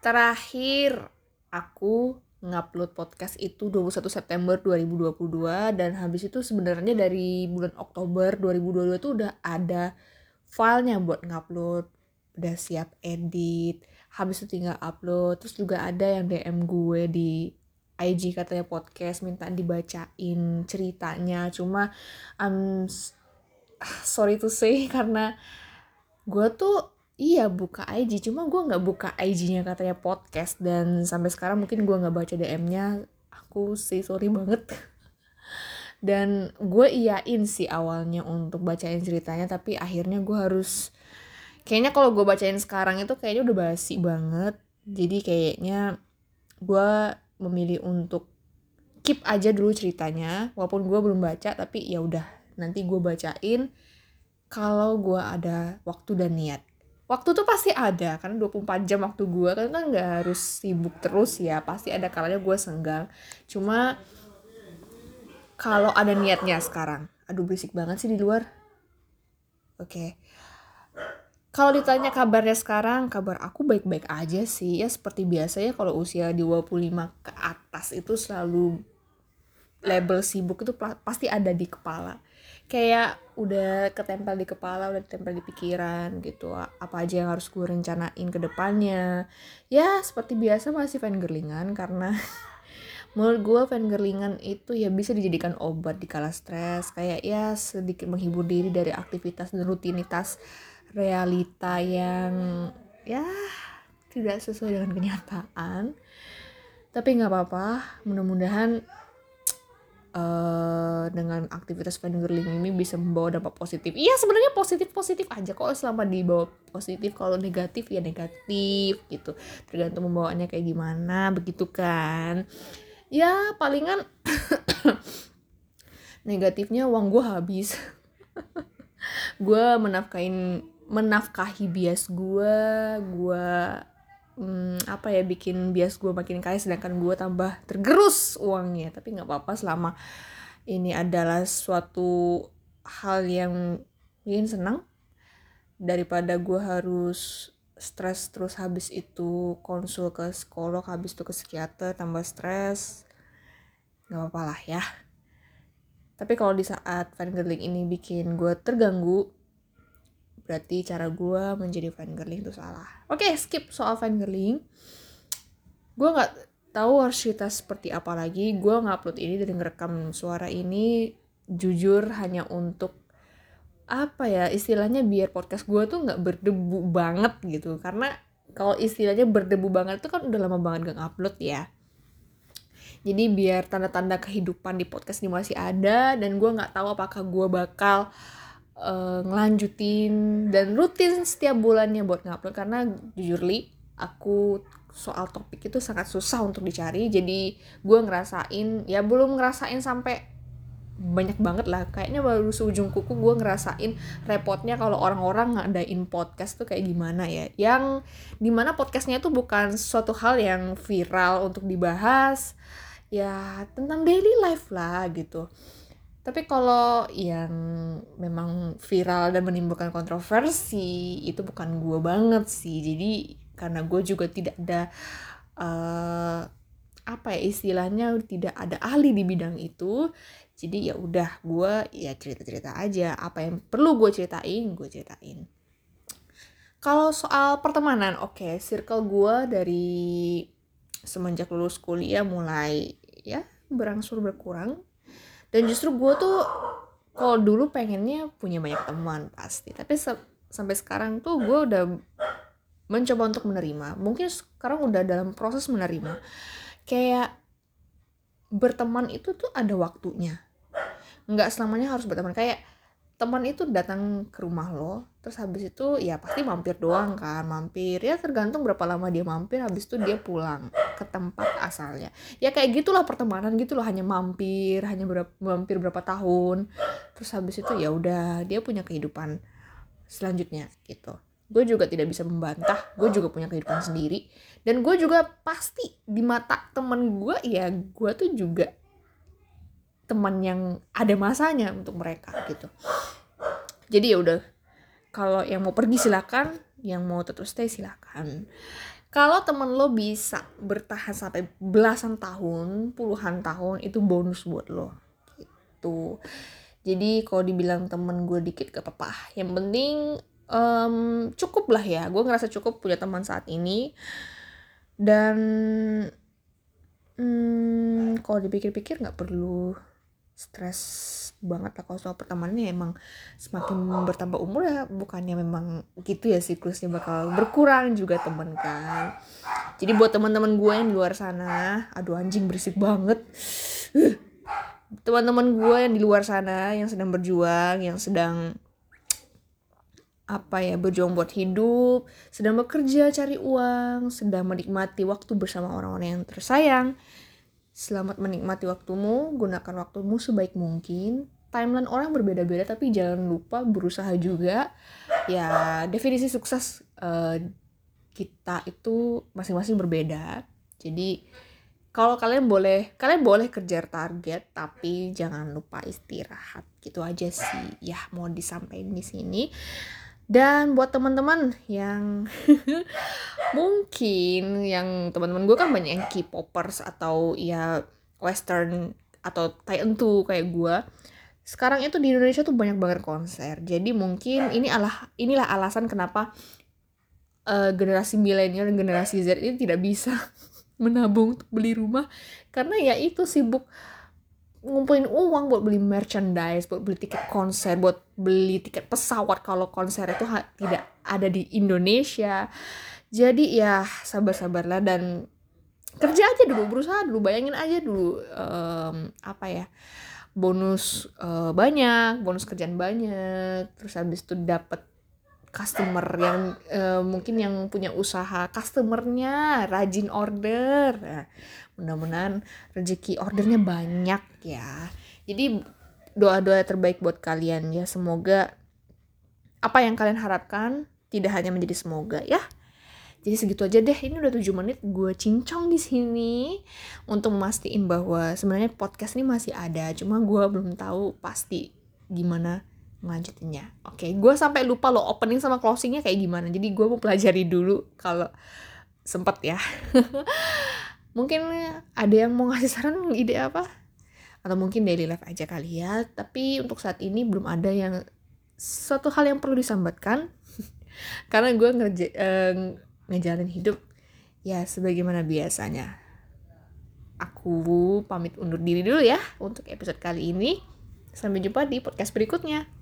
terakhir aku ngupload podcast itu 21 September 2022 dan habis itu sebenarnya dari bulan Oktober 2022 itu udah ada filenya buat ngupload udah siap edit habis itu tinggal upload. Terus juga ada yang DM gue di IG katanya podcast minta dibacain ceritanya. Cuma I'm sorry to say karena gue tuh iya buka IG cuma gue nggak buka IG-nya katanya podcast dan sampai sekarang mungkin gue nggak baca DM-nya aku sih sorry banget. Dan gue iyain sih awalnya untuk bacain ceritanya tapi akhirnya gue harus kayaknya kalau gue bacain sekarang itu kayaknya udah basi banget. Jadi kayaknya gue memilih untuk keep aja dulu ceritanya walaupun gue belum baca tapi ya udah nanti gue bacain kalau gue ada waktu dan niat waktu tuh pasti ada karena 24 jam waktu gue kan kan nggak harus sibuk terus ya pasti ada kalanya gue senggang. Cuma kalau ada niatnya sekarang aduh berisik banget sih di luar. Oke. Okay. kalau ditanya kabarnya sekarang kabar aku baik-baik aja sih. Ya seperti biasa ya kalau usia 25 ke atas itu selalu label sibuk itu pasti ada di kepala kayak udah ketempel di kepala udah ketempel di pikiran gitu. Apa aja yang harus gue rencanain ke depannya? Ya seperti biasa masih fangirlingan karena menurut gue fangirlingan itu ya bisa dijadikan obat di kala stres. Kayak ya sedikit menghibur diri dari aktivitas dan rutinitas realita yang ya tidak sesuai dengan kenyataan. Tapi nggak apa-apa mudah-mudahan uh, dengan aktivitas fangirling ini bisa membawa dampak positif. Iya sebenarnya positif positif aja kok selama dibawa positif. Kalau negatif ya negatif gitu. Tergantung membawaannya kayak gimana begitu kan. Ya palingan negatifnya uang gue habis. gue menafkain menafkahi bias gue, gue hmm, apa ya bikin bias gue makin kaya sedangkan gue tambah tergerus uangnya. Tapi nggak apa-apa selama ini adalah suatu hal yang bikin senang daripada gue harus stres terus habis itu konsul ke psikolog habis itu ke psikiater tambah stres nggak apa-apa lah ya. Tapi kalau di saat fangirling ini bikin gue terganggu berarti cara gue menjadi fangirling itu salah. Oke okay, skip soal fangirling. Gue nggak tahu harus cerita seperti apa lagi. Gue ngupload ini dan ngerekam suara ini. Jujur hanya untuk apa ya istilahnya biar podcast gue tuh nggak berdebu banget gitu. Karena kalau istilahnya berdebu banget itu kan udah lama banget gak ngupload ya. Jadi biar tanda-tanda kehidupan di podcast ini masih ada dan gue nggak tahu apakah gue bakal uh, ngelanjutin dan rutin setiap bulannya buat ngupload. Karena jujur li aku soal topik itu sangat susah untuk dicari. Jadi gue ngerasain ya belum ngerasain sampai banyak banget lah. Kayaknya baru seujung kuku gue ngerasain repotnya kalau orang-orang ngadain podcast tuh kayak gimana ya. Yang di mana podcastnya tuh bukan suatu hal yang viral untuk dibahas ya tentang daily life lah gitu tapi kalau yang memang viral dan menimbulkan kontroversi itu bukan gue banget sih. Jadi karena gue juga tidak ada uh, apa ya istilahnya tidak ada ahli di bidang itu jadi ya udah gue ya cerita cerita aja. Apa yang perlu gue ceritain gue ceritain. Kalau soal pertemanan oke okay, circle gue dari semenjak lulus kuliah mulai ya berangsur berkurang dan justru gue tuh kalau dulu pengennya punya banyak teman pasti. Tapi se sampai sekarang tuh gue udah mencoba untuk menerima. Mungkin sekarang udah dalam proses menerima. Kayak berteman itu tuh ada waktunya. Nggak selamanya harus berteman. Kayak teman itu datang ke rumah lo terus habis itu ya pasti mampir doang kan mampir. Ya tergantung berapa lama dia mampir habis itu dia pulang ke tempat asalnya. Ya kayak gitulah pertemanan gitu loh hanya mampir hanya berapa, mampir berapa tahun. Terus habis itu ya udah dia punya kehidupan selanjutnya gitu. Gue juga tidak bisa membantah gue juga punya kehidupan sendiri. Dan gue juga pasti di mata temen gue ya gue tuh juga teman yang ada masanya untuk mereka gitu. Jadi ya udah kalau yang mau pergi silakan yang mau tetap stay silakan. Kalau temen lo bisa bertahan sampai belasan tahun puluhan tahun itu bonus buat lo gitu. Jadi kalau dibilang temen gue dikit gak apa-apa yang penting um, cukup lah ya. Gue ngerasa cukup punya teman saat ini. Dan hmm, kalau dipikir-pikir nggak perlu stres banget lah kalau soal pertemanannya. Emang semakin bertambah umur ya bukannya memang gitu ya siklusnya bakal berkurang juga temen kan. Jadi buat teman-teman gue yang di luar sana aduh anjing berisik banget. Teman-teman gue yang di luar sana yang sedang berjuang yang sedang apa ya berjuang buat hidup sedang bekerja cari uang sedang menikmati waktu bersama orang-orang yang tersayang selamat menikmati waktumu gunakan waktumu sebaik mungkin. Timeline orang berbeda-beda tapi jangan lupa berusaha juga. Ya definisi sukses uh, kita itu masing-masing berbeda. Jadi kalau kalian boleh kalian boleh kejar target tapi jangan lupa istirahat. Gitu aja sih. Ya mau disampaikan di sini dan buat teman-teman yang mungkin yang teman-teman gue kan banyak yang K-popers atau ya western atau Taiwan kayak gue sekarang itu di Indonesia tuh banyak banget konser. Jadi mungkin ini alah inilah alasan kenapa uh, generasi milenial dan generasi Z ini tidak bisa menabung untuk beli rumah. Karena ya itu sibuk ngumpulin uang buat beli merchandise, buat beli tiket konser, buat beli tiket pesawat kalau konser itu tidak ada di Indonesia. Jadi ya sabar-sabarlah dan kerja aja dulu, berusaha dulu, bayangin aja dulu um, apa ya bonus uh, banyak, bonus kerjaan banyak, terus habis itu dapat customer yang uh, mungkin yang punya usaha customernya rajin order nah, mudah-mudahan rezeki ordernya banyak ya. Jadi doa-doa terbaik buat kalian ya. Semoga apa yang kalian harapkan tidak hanya menjadi semoga ya. Jadi segitu aja deh. Ini udah 7 menit. Gue cincong di sini untuk memastikan bahwa sebenarnya podcast ini masih ada. Cuma gue belum tahu pasti gimana ngelanjutinnya. Oke okay, gue sampai lupa lo opening sama closingnya kayak gimana. Jadi gue mau pelajari dulu kalau sempet ya mungkin ada yang mau ngasih saran ide apa? Atau mungkin daily life aja kali ya. Tapi untuk saat ini belum ada yang suatu hal yang perlu disambatkan. Karena gue ngerja uh, ngejalanin hidup ya sebagaimana biasanya. Aku pamit undur diri dulu ya untuk episode kali ini. Sampai jumpa di podcast berikutnya